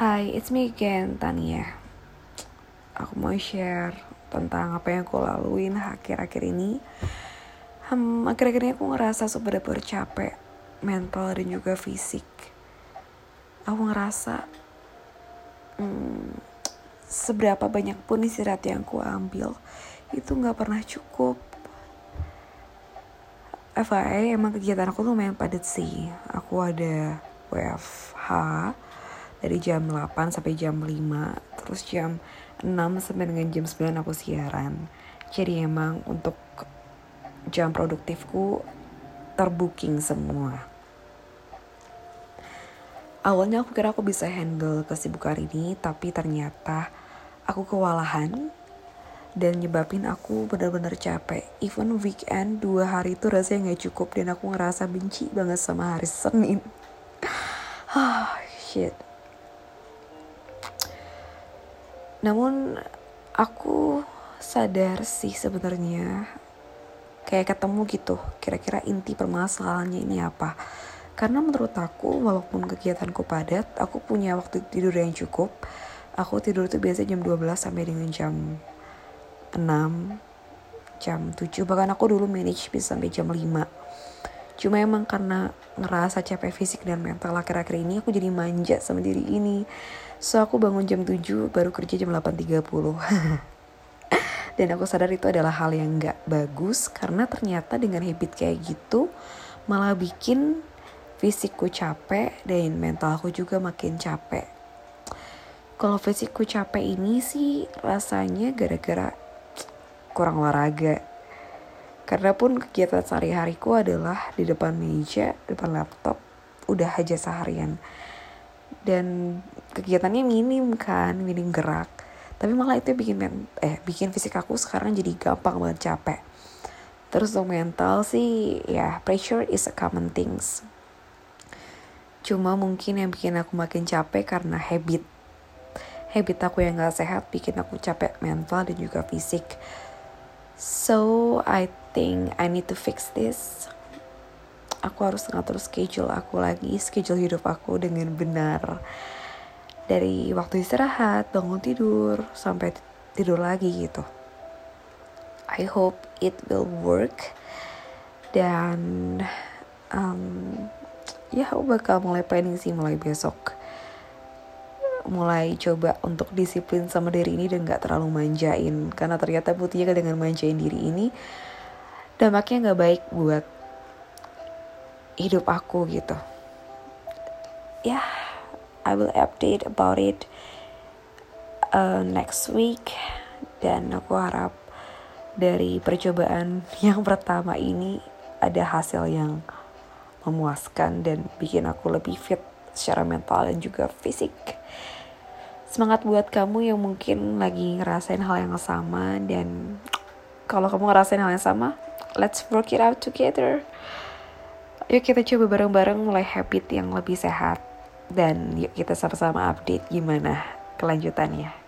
Hai, it's me again, Tania. Aku mau share tentang apa yang aku laluin akhir-akhir ini. Hmm, akhir-akhir ini aku ngerasa sebenar-benar capek, mental dan juga fisik. Aku ngerasa hmm, seberapa banyak pun istirahat yang aku ambil, itu nggak pernah cukup. FYI, emang kegiatan aku tuh lumayan padat sih. Aku ada WFH, dari jam 8 sampai jam 5 terus jam 6 sampai dengan jam 9 aku siaran jadi emang untuk jam produktifku terbooking semua awalnya aku kira aku bisa handle kesibukan ini tapi ternyata aku kewalahan dan nyebabin aku benar-benar capek. Even weekend dua hari itu rasanya nggak cukup dan aku ngerasa benci banget sama hari Senin. Ah, shit. Namun aku sadar sih sebenarnya kayak ketemu gitu kira-kira inti permasalahannya ini apa. Karena menurut aku walaupun kegiatanku padat, aku punya waktu tidur yang cukup. Aku tidur tuh biasa jam 12 sampai dengan jam 6, jam 7. Bahkan aku dulu manage bisa sampai jam 5. Cuma emang karena ngerasa capek fisik dan mental akhir-akhir ini aku jadi manja sama diri ini. So aku bangun jam 7 baru kerja jam 8.30. dan aku sadar itu adalah hal yang gak bagus karena ternyata dengan habit kayak gitu malah bikin fisikku capek dan mental aku juga makin capek. Kalau fisikku capek ini sih rasanya gara-gara kurang olahraga. Karena pun kegiatan sehari-hariku adalah di depan meja, depan laptop, udah aja seharian. Dan kegiatannya minim kan minim gerak. Tapi malah itu bikin eh bikin fisik aku sekarang jadi gampang banget capek. Terus untuk mental sih ya pressure is a common things. Cuma mungkin yang bikin aku makin capek karena habit. Habit aku yang gak sehat bikin aku capek mental dan juga fisik so I think I need to fix this aku harus ngatur schedule aku lagi, schedule hidup aku dengan benar. Dari waktu istirahat, bangun tidur, sampai tidur lagi gitu. I hope it will work. Dan um, ya aku bakal mulai planning sih mulai besok. Mulai coba untuk disiplin sama diri ini dan gak terlalu manjain. Karena ternyata buktinya dengan manjain diri ini dampaknya gak baik buat hidup aku gitu ya yeah, I will update about it uh, next week dan aku harap dari percobaan yang pertama ini ada hasil yang memuaskan dan bikin aku lebih fit secara mental dan juga fisik. Semangat buat kamu yang mungkin lagi ngerasain hal yang sama dan kalau kamu ngerasain hal yang sama, let's work it out together. Yuk kita coba bareng-bareng mulai habit yang lebih sehat. Dan yuk kita sama-sama update gimana kelanjutannya.